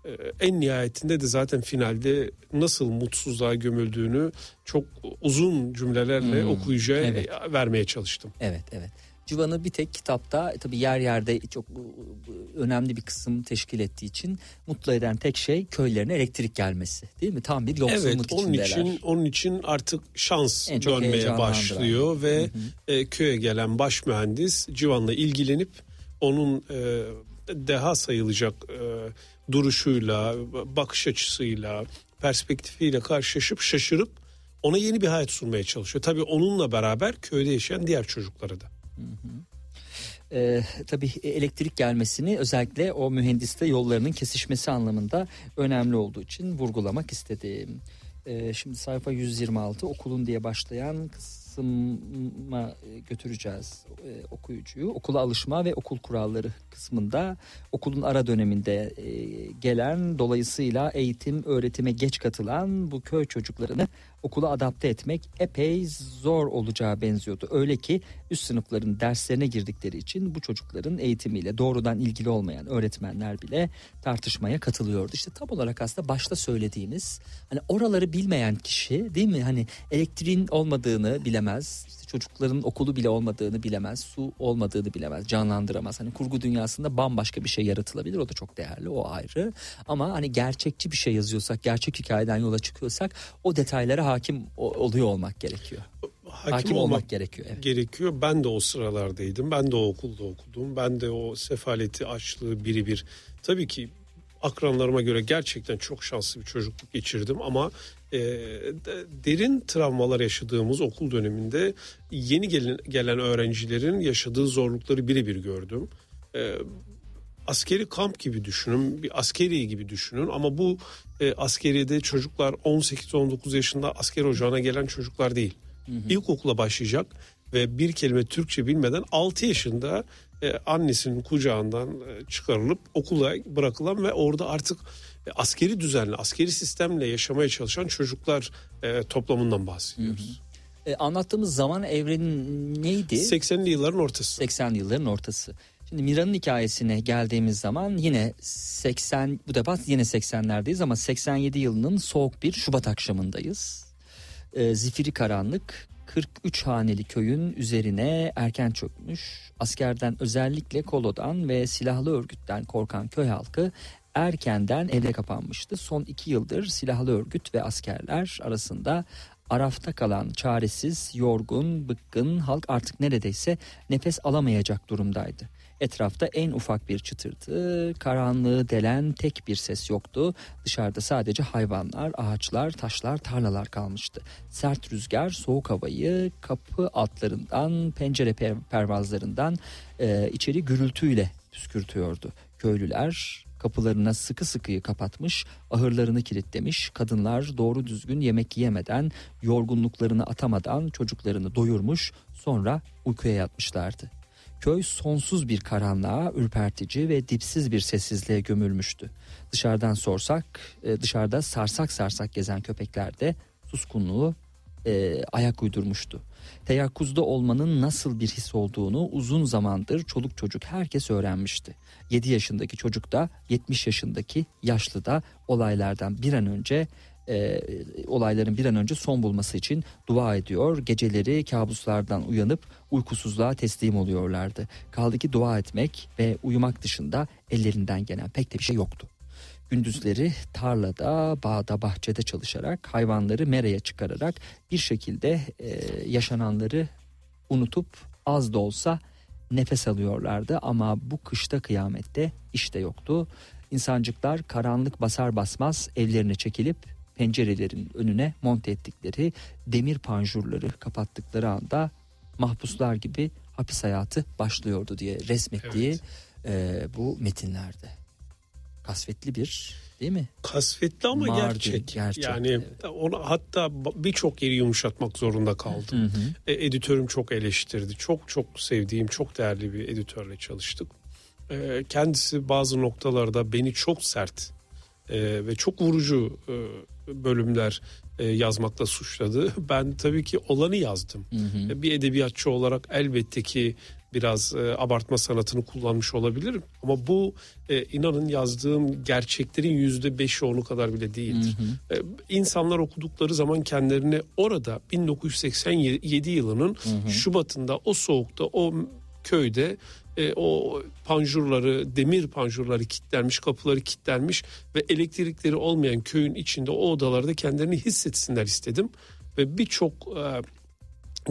E, en nihayetinde de zaten finalde nasıl mutsuzluğa gömüldüğünü çok uzun cümlelerle Hmm, okuyucuya evet. vermeye çalıştım. Evet evet. Civan'ı bir tek kitapta tabii yer yerde çok bu- önemli bir kısım teşkil ettiği için mutlu eden tek şey köylerine elektrik gelmesi değil mi? Tam bir yoksulluk Evet onun içindeler. için onun için artık şans En dönmeye başlıyor ve e, köye gelen baş mühendis Civan'la ilgilenip onun e, deha sayılacak e, duruşuyla, bakış açısıyla, perspektifiyle karşılaşıp şaşırıp ona yeni bir hayat sunmaya çalışıyor. Tabii onunla beraber köyde yaşayan diğer çocukları da. Ee, tabii elektrik gelmesini özellikle o mühendiste yollarının kesişmesi anlamında önemli olduğu için vurgulamak istedim. Ee, şimdi sayfa 126 okulun diye başlayan kısma e, götüreceğiz e, okuyucuyu. Okula alışma ve okul kuralları kısmında okulun ara döneminde e, gelen dolayısıyla eğitim öğretime geç katılan bu köy çocuklarını okula adapte etmek epey zor olacağı benziyordu. Öyle ki üst sınıfların derslerine girdikleri için bu çocukların eğitimiyle doğrudan ilgili olmayan öğretmenler bile tartışmaya katılıyordu. İşte tam olarak aslında başta söylediğimiz hani oraları bilmeyen kişi değil mi? Hani elektriğin olmadığını bilemez. Çocukların okulu bile olmadığını bilemez. Su olmadığını bilemez. Canlandıramaz. Hani kurgu dünyasında bambaşka bir şey yaratılabilir. O da çok değerli. O ayrı. Ama hani gerçekçi bir şey yazıyorsak, gerçek hikayeden yola çıkıyorsak o detaylara hakim oluyor olmak gerekiyor. Hakim, hakim olmak, olmak gerekiyor. Evet. Gerekiyor. Ben de o sıralardaydım. Ben de o okulda okudum. Ben de o sefaleti, açlığı biri bir. Tabii ki akranlarıma göre gerçekten çok şanslı bir çocukluk geçirdim ama e, derin travmalar yaşadığımız okul döneminde yeni gelen, gelen öğrencilerin yaşadığı zorlukları birebir gördüm. E, askeri kamp gibi düşünün, bir askeri gibi düşünün ama bu e, askeriyede çocuklar 18-19 yaşında asker ocağına gelen çocuklar değil. Hı hı. İlkokula başlayacak ve bir kelime Türkçe bilmeden 6 yaşında e, annesinin kucağından e, çıkarılıp okula bırakılan ve orada artık askeri düzenle, askeri sistemle yaşamaya çalışan çocuklar e, toplamından bahsediyoruz. Hı hı. E, anlattığımız zaman evreni neydi? 80'li yılların ortası. 80'li yılların ortası. Şimdi Mira'nın hikayesine geldiğimiz zaman yine 80 bu defa yine 80'lerdeyiz ama 87 yılının soğuk bir Şubat akşamındayız. E, zifiri karanlık 43 haneli köyün üzerine erken çökmüş. Askerden özellikle kolodan ve silahlı örgütten korkan köy halkı erkenden eve kapanmıştı. Son iki yıldır silahlı örgüt ve askerler arasında arafta kalan çaresiz, yorgun, bıkkın halk artık neredeyse nefes alamayacak durumdaydı. Etrafta en ufak bir çıtırtı, karanlığı delen tek bir ses yoktu. Dışarıda sadece hayvanlar, ağaçlar, taşlar, tarlalar kalmıştı. Sert rüzgar soğuk havayı kapı altlarından, pencere pervazlarından e, içeri gürültüyle püskürtüyordu. Köylüler kapılarına sıkı sıkıyı kapatmış, ahırlarını kilitlemiş, kadınlar doğru düzgün yemek yemeden, yorgunluklarını atamadan çocuklarını doyurmuş, sonra uykuya yatmışlardı. Köy sonsuz bir karanlığa, ürpertici ve dipsiz bir sessizliğe gömülmüştü. Dışarıdan sorsak, e, dışarıda sarsak sarsak gezen köpekler de suskunluğu e, ayak uydurmuştu. Teyakkuzda olmanın nasıl bir his olduğunu uzun zamandır çoluk çocuk herkes öğrenmişti. 7 yaşındaki çocuk da 70 yaşındaki yaşlı da olaylardan bir an önce e, olayların bir an önce son bulması için dua ediyor. Geceleri kabuslardan uyanıp uykusuzluğa teslim oluyorlardı. Kaldı ki dua etmek ve uyumak dışında ellerinden gelen pek de bir şey yoktu. Gündüzleri tarlada, bağda, bahçede çalışarak hayvanları mereye çıkararak bir şekilde e, yaşananları unutup az da olsa nefes alıyorlardı ama bu kışta kıyamette işte yoktu. İnsancıklar karanlık basar basmaz evlerine çekilip pencerelerin önüne monte ettikleri demir panjurları kapattıkları anda mahpuslar gibi hapis hayatı başlıyordu diye resmettiği evet. e, bu metinlerde. Kasvetli bir değil mi? Kasvetli ama Mardin, gerçek. gerçek. Yani evet. onu hatta birçok yeri yumuşatmak zorunda kaldım. Hı hı. E, editörüm çok eleştirdi. Çok çok sevdiğim, çok değerli bir editörle çalıştık. E, kendisi bazı noktalarda beni çok sert e, ve çok vurucu e, bölümler e, yazmakla suçladı. <laughs> Ben tabii ki olanı yazdım. Hı hı. Bir edebiyatçı olarak elbette ki biraz e, abartma sanatını kullanmış olabilirim. Ama bu e, inanın yazdığım gerçeklerin yüzde beş onu kadar bile değildir. Hı hı. E, insanlar okudukları zaman kendilerini orada 1987 yılının hı hı. Şubat'ında o soğukta o köyde e, o panjurları, demir panjurları kilitlenmiş, kapıları kilitlenmiş ve elektrikleri olmayan köyün içinde o odalarda kendilerini hissetsinler istedim. Ve birçok e,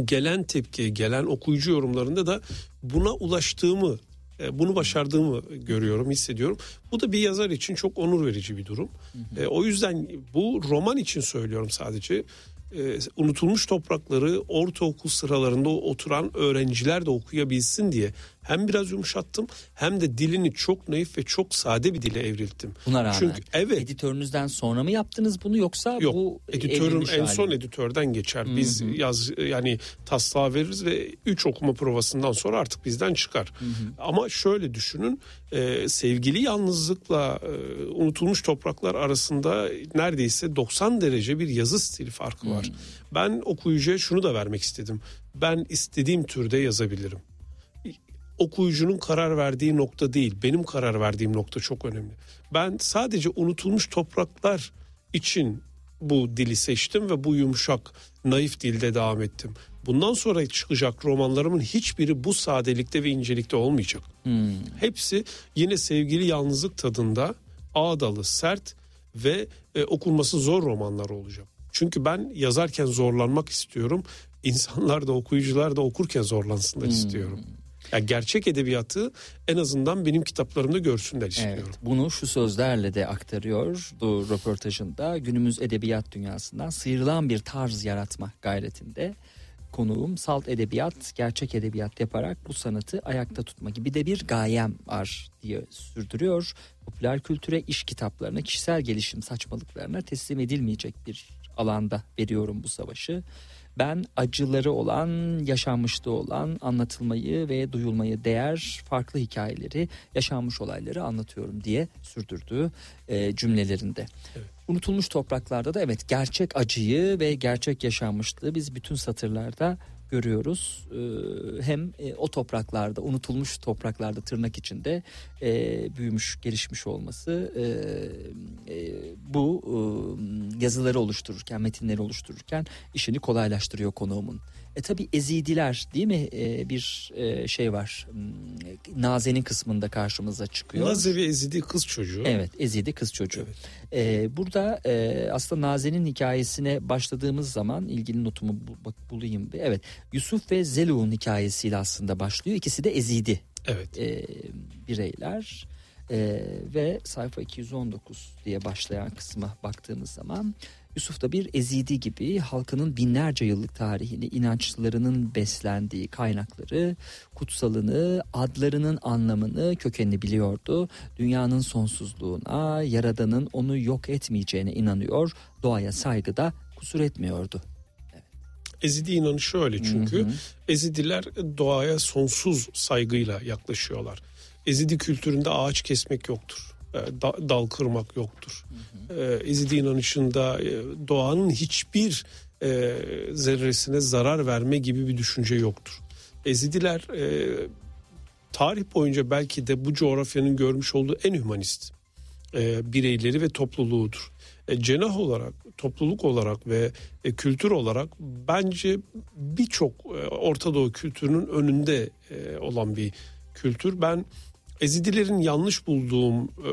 gelen tepki, gelen okuyucu yorumlarında da buna ulaştığımı, e, bunu başardığımı görüyorum, hissediyorum. Bu da bir yazar için çok onur verici bir durum. Hı hı. E, o yüzden bu roman için söylüyorum sadece e, unutulmuş toprakları ortaokul sıralarında oturan öğrenciler de okuyabilsin diye hem biraz yumuşattım hem de dilini çok naif ve çok sade bir dile evrilttim. Buna rağmen. Çünkü evet. Editörünüzden sonra mı yaptınız bunu yoksa Yok, bu editörün evrilmiş en hali son editörden geçer. Biz yaz yani taslağı veririz ve 3 okuma provasından sonra artık bizden çıkar. Ama şöyle düşünün e, sevgili yalnızlıkla e, unutulmuş topraklar arasında neredeyse 90 derece bir yazı stili farkı var. Ben okuyucuya şunu da vermek istedim. Ben istediğim türde yazabilirim. Okuyucunun karar verdiği nokta değil, benim karar verdiğim nokta çok önemli. Ben sadece unutulmuş topraklar için bu dili seçtim ve bu yumuşak, naif dilde devam ettim. Bundan sonra çıkacak romanlarımın hiçbiri bu sadelikte ve incelikte olmayacak. Hepsi yine sevgili yalnızlık tadında ağdalı, sert ve e, okunması zor romanlar olacak. Çünkü ben yazarken zorlanmak istiyorum. İnsanlar da okuyucular da okurken zorlansınlar istiyorum. Yani gerçek edebiyatı en azından benim kitaplarımda görsünler istiyorum. Evet, bunu şu sözlerle de aktarıyor bu röportajında. Günümüz edebiyat dünyasından sıyrılan bir tarz yaratma gayretinde konuğum salt edebiyat, gerçek edebiyat yaparak bu sanatı ayakta tutma gibi de bir gayem var diye sürdürüyor. Popüler kültüre, iş kitaplarına, kişisel gelişim saçmalıklarına teslim edilmeyecek bir alanda veriyorum bu savaşı. Ben acıları olan, yaşanmışlığı olan, anlatılmayı ve duyulmayı değer farklı hikayeleri, yaşanmış olayları anlatıyorum diye sürdürdüğü e, cümlelerinde. Unutulmuş topraklarda da evet gerçek acıyı ve gerçek yaşanmışlığı biz bütün satırlarda görüyoruz. Ee, hem e, o topraklarda unutulmuş topraklarda tırnak içinde e, büyümüş gelişmiş olması e, bu yazıları oluştururken metinleri oluştururken işini kolaylaştırıyor konuğumun. E tabi ezidiler değil mi E, bir e, şey var Hmm, Naze'nin kısmında karşımıza çıkıyor. Naze ve Ezidi kız çocuğu. Evet Ezidi kız çocuğu. Ee, burada e, aslında Naze'nin hikayesine başladığımız zaman ilgili notumu bak, bulayım. Evet Yusuf ve Zeluk'un hikayesiyle aslında başlıyor. İkisi de Ezidi Evet. e, bireyler. E, ve sayfa 219 diye başlayan kısma baktığımız zaman Yusuf da bir ezidi gibi halkının binlerce yıllık tarihini, inançlarının beslendiği kaynakları, kutsalını, adlarının anlamını, kökenini biliyordu. Dünyanın sonsuzluğuna, yaradanın onu yok etmeyeceğine inanıyor, doğaya saygıda kusur etmiyordu. Ezidi inanışı öyle çünkü Ezidiler doğaya sonsuz saygıyla yaklaşıyorlar. Ezidi kültüründe ağaç kesmek yoktur. E, da- Dal kırmak yoktur. E, Ezidi inanışında e, doğanın hiçbir e, zerresine zarar verme gibi bir düşünce yoktur. Ezidiler e, tarih boyunca belki de bu coğrafyanın görmüş olduğu en hümanist e, bireyleri ve topluluğudur. Cenah olarak, topluluk olarak ve kültür olarak bence birçok Orta Doğu kültürünün önünde olan bir kültür. Ben Ezidilerin yanlış bulduğum e,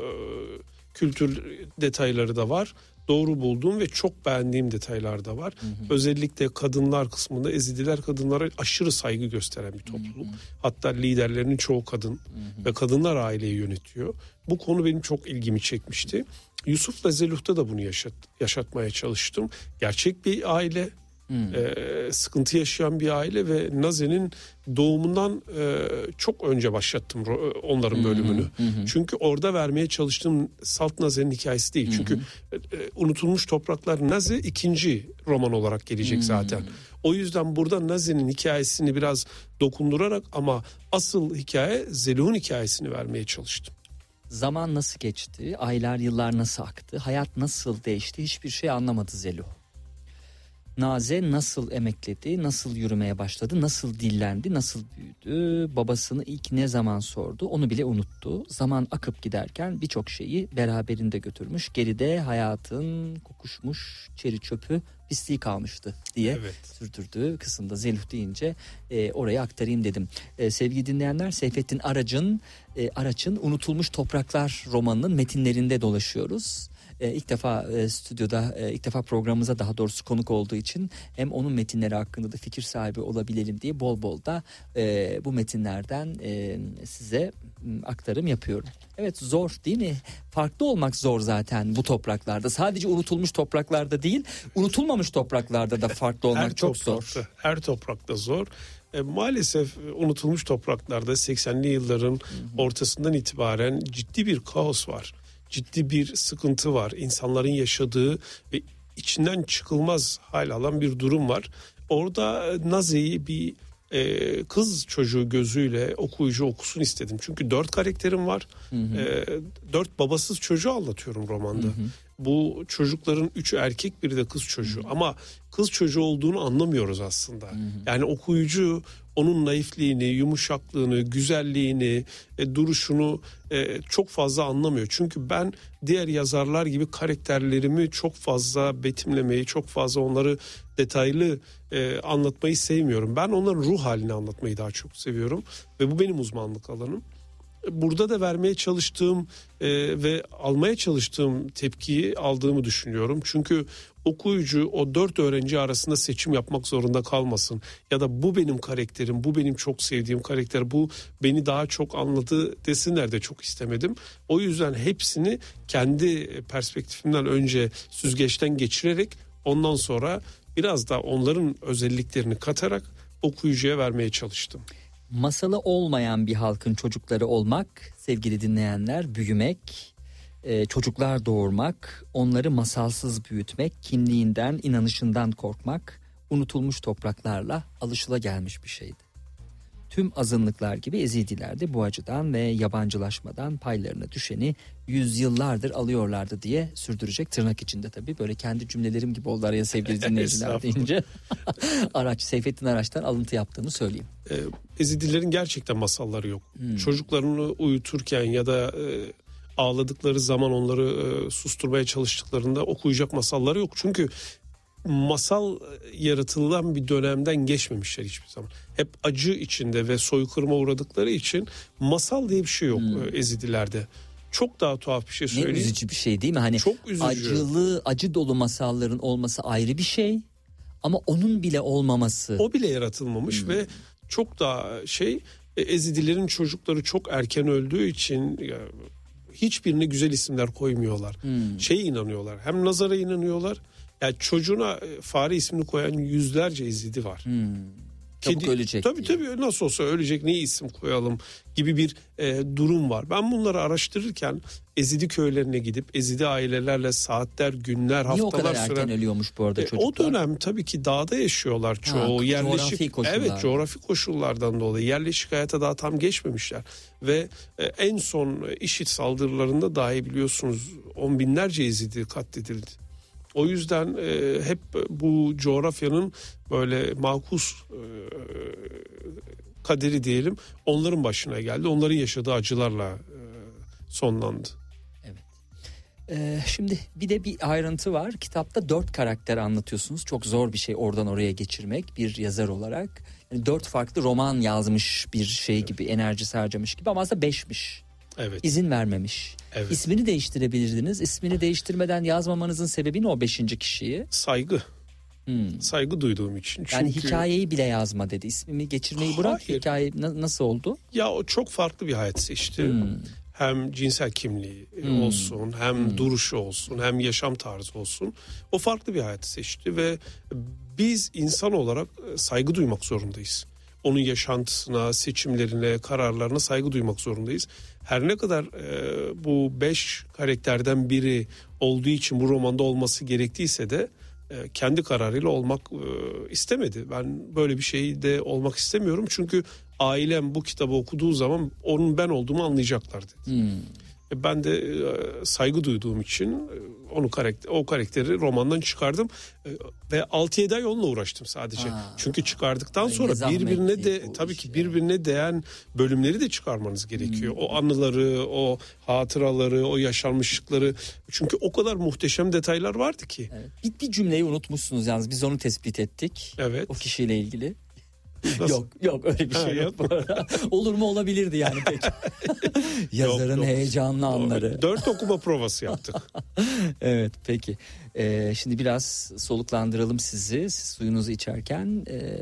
kültür detayları da var. Doğru bulduğum ve çok beğendiğim detaylar da var. Özellikle kadınlar kısmında Ezidiler kadınlara aşırı saygı gösteren bir topluluk. Hatta liderlerinin çoğu kadın ve kadınlar aileyi yönetiyor. Bu konu benim çok ilgimi çekmişti. Yusuf ve Zeluh'ta da bunu yaşat, yaşatmaya çalıştım. Gerçek bir aile, e, sıkıntı yaşayan bir aile ve Naze'nin doğumundan e, çok önce başlattım onların bölümünü. Çünkü orada vermeye çalıştığım Salt Naze'nin hikayesi değil. Çünkü e, e, unutulmuş topraklar Naze ikinci roman olarak gelecek zaten. O yüzden burada Naze'nin hikayesini biraz dokundurarak ama asıl hikaye Zeluh'un hikayesini vermeye çalıştım. Zaman nasıl geçti, aylar yıllar nasıl aktı, hayat nasıl değişti hiçbir şey anlamadı Zelu. Naze nasıl emekledi, nasıl yürümeye başladı, nasıl dillendi, nasıl büyüdü, babasını ilk ne zaman sordu onu bile unuttu. Zaman akıp giderken birçok şeyi beraberinde götürmüş. Geride hayatın kokuşmuş çeri çöpü pisliği kalmıştı diye Evet. sürdürdüğü kısımda Zeluh deyince e, oraya aktarayım dedim. E, sevgili dinleyenler Seyfettin Araç'ın e, Araç'ın Unutulmuş Topraklar romanının metinlerinde dolaşıyoruz. E, ilk defa e, stüdyoda e, ilk defa programımıza daha doğrusu konuk olduğu için hem onun metinleri hakkında da fikir sahibi olabilelim diye bol bol da e, bu metinlerden e, size aktarım yapıyorum. Evet zor değil mi? Farklı olmak zor zaten bu topraklarda. Sadece unutulmuş topraklarda değil, unutulmamış topraklarda da farklı olmak çok zor. toprakta, Her toprakta zor. e, maalesef unutulmuş topraklarda 80'li yılların ortasından itibaren ciddi bir kaos var. Ciddi bir sıkıntı var. İnsanların yaşadığı ve içinden çıkılmaz hal alan bir durum var. Orada Nazi'yi bir e, kız çocuğu gözüyle okuyucu okusun istedim. Çünkü dört karakterim var. E, dört babasız çocuğu anlatıyorum romanda. Bu çocukların üçü erkek biri de kız çocuğu. Ama kız çocuğu olduğunu anlamıyoruz aslında. Yani okuyucu onun naifliğini, yumuşaklığını, güzelliğini, e, duruşunu e, çok fazla anlamıyor. Çünkü ben diğer yazarlar gibi karakterlerimi çok fazla betimlemeyi, çok fazla onları detaylı e, anlatmayı sevmiyorum. Ben onların ruh halini anlatmayı daha çok seviyorum ve bu benim uzmanlık alanım. Burada da vermeye çalıştığım e, ve almaya çalıştığım tepkiyi aldığımı düşünüyorum. Çünkü okuyucu o dört öğrenci arasında seçim yapmak zorunda kalmasın. Ya da bu benim karakterim, bu benim çok sevdiğim karakter, bu beni daha çok anladı desinler de çok istemedim. O yüzden hepsini kendi perspektifimden önce süzgeçten geçirerek ondan sonra biraz da onların özelliklerini katarak okuyucuya vermeye çalıştım. Masalı olmayan bir halkın çocukları olmak, sevgili dinleyenler, büyümek, e, çocuklar doğurmak, onları masalsız büyütmek, kimliğinden, inanışından korkmak, unutulmuş topraklarla alışılagelmiş bir şeydi. Tüm azınlıklar gibi Ezidiler de bu acıdan ve yabancılaşmadan paylarına düşeni yüzyıllardır alıyorlardı diye sürdürecek tırnak içinde tabii. Böyle kendi cümlelerim gibi oldu araya sevgili <laughs> dinleyiciler deyince. <laughs> Araç, Seyfettin Araç'tan alıntı yaptığını söyleyeyim. E, Ezidilerin gerçekten masalları yok. Hmm. Çocuklarını uyuturken ya da e, ağladıkları zaman onları e, susturmaya çalıştıklarında okuyacak masalları yok. Çünkü masal yaratılan bir dönemden geçmemişler hiçbir zaman. Hep acı içinde ve soykırıma uğradıkları için masal diye bir şey yok hmm. ezidilerde. Çok daha tuhaf bir şey söyleyeyim. Ne üzücü bir şey değil mi? Hani Çok üzücü. acılı, acı dolu masalların olması ayrı bir şey. Ama onun bile olmaması. O bile yaratılmamış hmm. ve çok daha şey e, Ezidilerin çocukları çok erken öldüğü için hiçbirine güzel isimler koymuyorlar. Hmm. Şeye inanıyorlar. Hem nazara inanıyorlar. Yani çocuğuna e, fare ismini koyan yüzlerce izidi var. Hmm. Çabuk Kedi, ölecek Tabii diye. tabii nasıl olsa ölecek ne isim koyalım gibi bir e, durum var. Ben bunları araştırırken Ezidi köylerine gidip Ezidi ailelerle saatler, günler, Niye haftalar süren... Niye o kadar erken ölüyormuş bu arada e, çocuklar? O dönem tabii ki dağda yaşıyorlar çoğu. Ha, yerleşik, coğrafi Evet coğrafi koşullardan dolayı yerleşik hayata daha tam geçmemişler. Ve e, en son işit saldırılarında dahi biliyorsunuz on binlerce Ezidi katledildi. O yüzden e, hep bu coğrafyanın böyle makus e, kaderi diyelim onların başına geldi. Onların yaşadığı acılarla e, sonlandı. Evet. Ee, şimdi bir de bir ayrıntı var. Kitapta dört karakter anlatıyorsunuz. Çok zor bir şey oradan oraya geçirmek bir yazar olarak. Yani dört farklı roman yazmış bir şey gibi, enerjisi harcamış gibi ama aslında beşmiş. Evet. İzin vermemiş. Evet. İsmini değiştirebilirdiniz. İsmini değiştirmeden yazmamanızın sebebi ne o beşinci kişiyi? Saygı. Hmm. Saygı duyduğum için. Çünkü... Yani hikayeyi bile yazma dedi. İsmimi geçirmeyi bırak. Hayır. Hikaye nasıl oldu? Ya o çok farklı bir hayat seçti. Hmm. Hem cinsel kimliği hmm. olsun, hem hmm. duruşu olsun, hem yaşam tarzı olsun. O farklı bir hayat seçti ve biz insan olarak e, saygı duymak zorundayız onun yaşantısına, seçimlerine, kararlarına saygı duymak zorundayız. Her ne kadar e, bu beş karakterden biri olduğu için bu romanda olması gerektiyse de e, kendi kararıyla olmak e, istemedi. Ben böyle bir şeyde olmak istemiyorum çünkü ailem bu kitabı okuduğu zaman onun ben olduğumu anlayacaklar dedi. Hmm. E, ben de e, saygı duyduğum için e, onu karakter o karakteri romandan çıkardım ve 6-7 ay onunla uğraştım sadece. Ha. Çünkü çıkardıktan sonra birbirine de tabii ki birbirine değen bölümleri de çıkarmanız gerekiyor. Hmm. O anıları, o hatıraları, o yaşanmışlıkları. Çünkü o kadar muhteşem detaylar vardı ki. Evet. Bir, bir cümleyi unutmuşsunuz yalnız biz onu tespit ettik. Evet. O kişiyle ilgili. Nasıl? Yok yok öyle bir şey ha, yok. <laughs> Olur mu olabilirdi yani peki. <laughs> Yazarın yok, yok. heyecanlı anları. Dört okuma provası yaptık. <laughs> evet peki. Ee, şimdi biraz soluklandıralım sizi. Siz suyunuzu içerken e,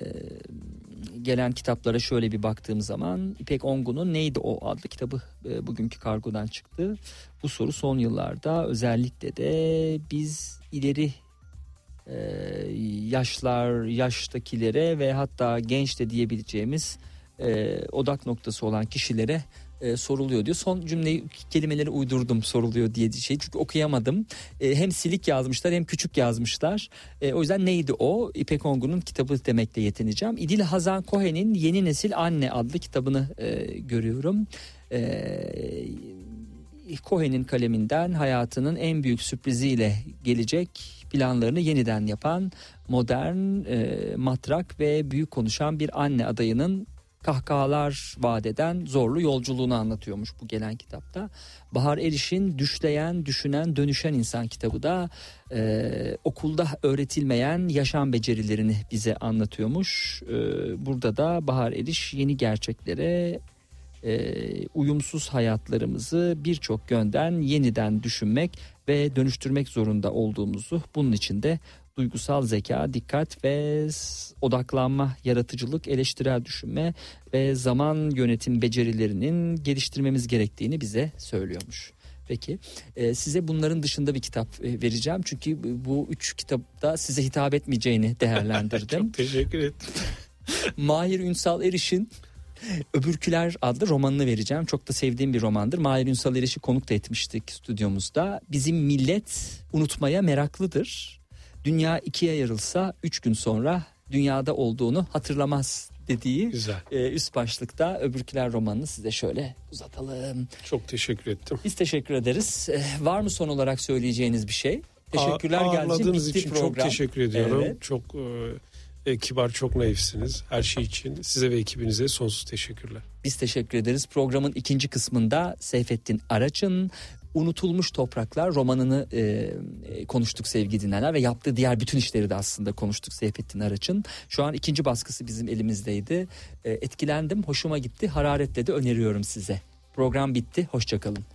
gelen kitaplara şöyle bir baktığım zaman İpek Ongun'un Neydi O adlı kitabı e, bugünkü kargodan çıktı. Bu soru son yıllarda özellikle de biz ileri e, yaşlar, yaştakilere ve hatta genç de diyebileceğimiz e, odak noktası olan kişilere e, soruluyor diyor. Son cümleyi kelimeleri uydurdum soruluyor diye şey çünkü okuyamadım. E, hem silik yazmışlar hem küçük yazmışlar. E, o yüzden neydi o? İpek Ongun'un kitabı demekle yetineceğim. İdil Hazan Cohen'in Yeni Nesil Anne adlı kitabını e, görüyorum. E, Cohen'in kaleminden hayatının en büyük sürpriziyle gelecek planlarını yeniden yapan modern, e, matrak ve büyük konuşan bir anne adayının kahkahalar vadeden zorlu yolculuğunu anlatıyormuş bu gelen kitapta. Bahar Eriş'in Düşleyen, Düşünen, Dönüşen İnsan kitabı da e, okulda öğretilmeyen yaşam becerilerini bize anlatıyormuş. E, burada da Bahar Eriş yeni gerçeklere e, uyumsuz hayatlarımızı birçok yönden yeniden düşünmek ve dönüştürmek zorunda olduğumuzu bunun için de duygusal zeka, dikkat ve odaklanma, yaratıcılık, eleştirel düşünme ve zaman yönetim becerilerinin geliştirmemiz gerektiğini bize söylüyormuş. Peki e, size bunların dışında bir kitap e, vereceğim çünkü bu üç kitapta size hitap etmeyeceğini <laughs> değerlendirdim. Çok teşekkür ederim. Mahir Ünsal Eriş'in Öbürküler adlı romanını vereceğim. Çok da sevdiğim bir romandır. Mahir Ünsal Eriş'i konuk da etmiştik stüdyomuzda. Bizim millet unutmaya meraklıdır dünya ikiye yarılsa üç gün sonra dünyada olduğunu hatırlamaz dediği Güzel. E, üst başlıkta öbürküler romanını size şöyle uzatalım. Çok teşekkür ettim. Biz teşekkür ederiz. E, var mı son olarak söyleyeceğiniz bir şey? Teşekkürler geldiğiniz için program. çok teşekkür ediyorum. Evet. Çok e, e, kibar, çok naifsiniz. Her şey için size ve ekibinize sonsuz teşekkürler. Biz teşekkür ederiz. Programın ikinci kısmında Seyfettin Araç'ın Unutulmuş Topraklar romanını e, e, konuştuk sevgili dinleyenler ve yaptığı diğer bütün işleri de aslında konuştuk Seyfettin Araç'ın. Şu an ikinci baskısı bizim elimizdeydi. E, etkilendim, hoşuma gitti, hararetle de öneriyorum size. Program bitti, hoşçakalın.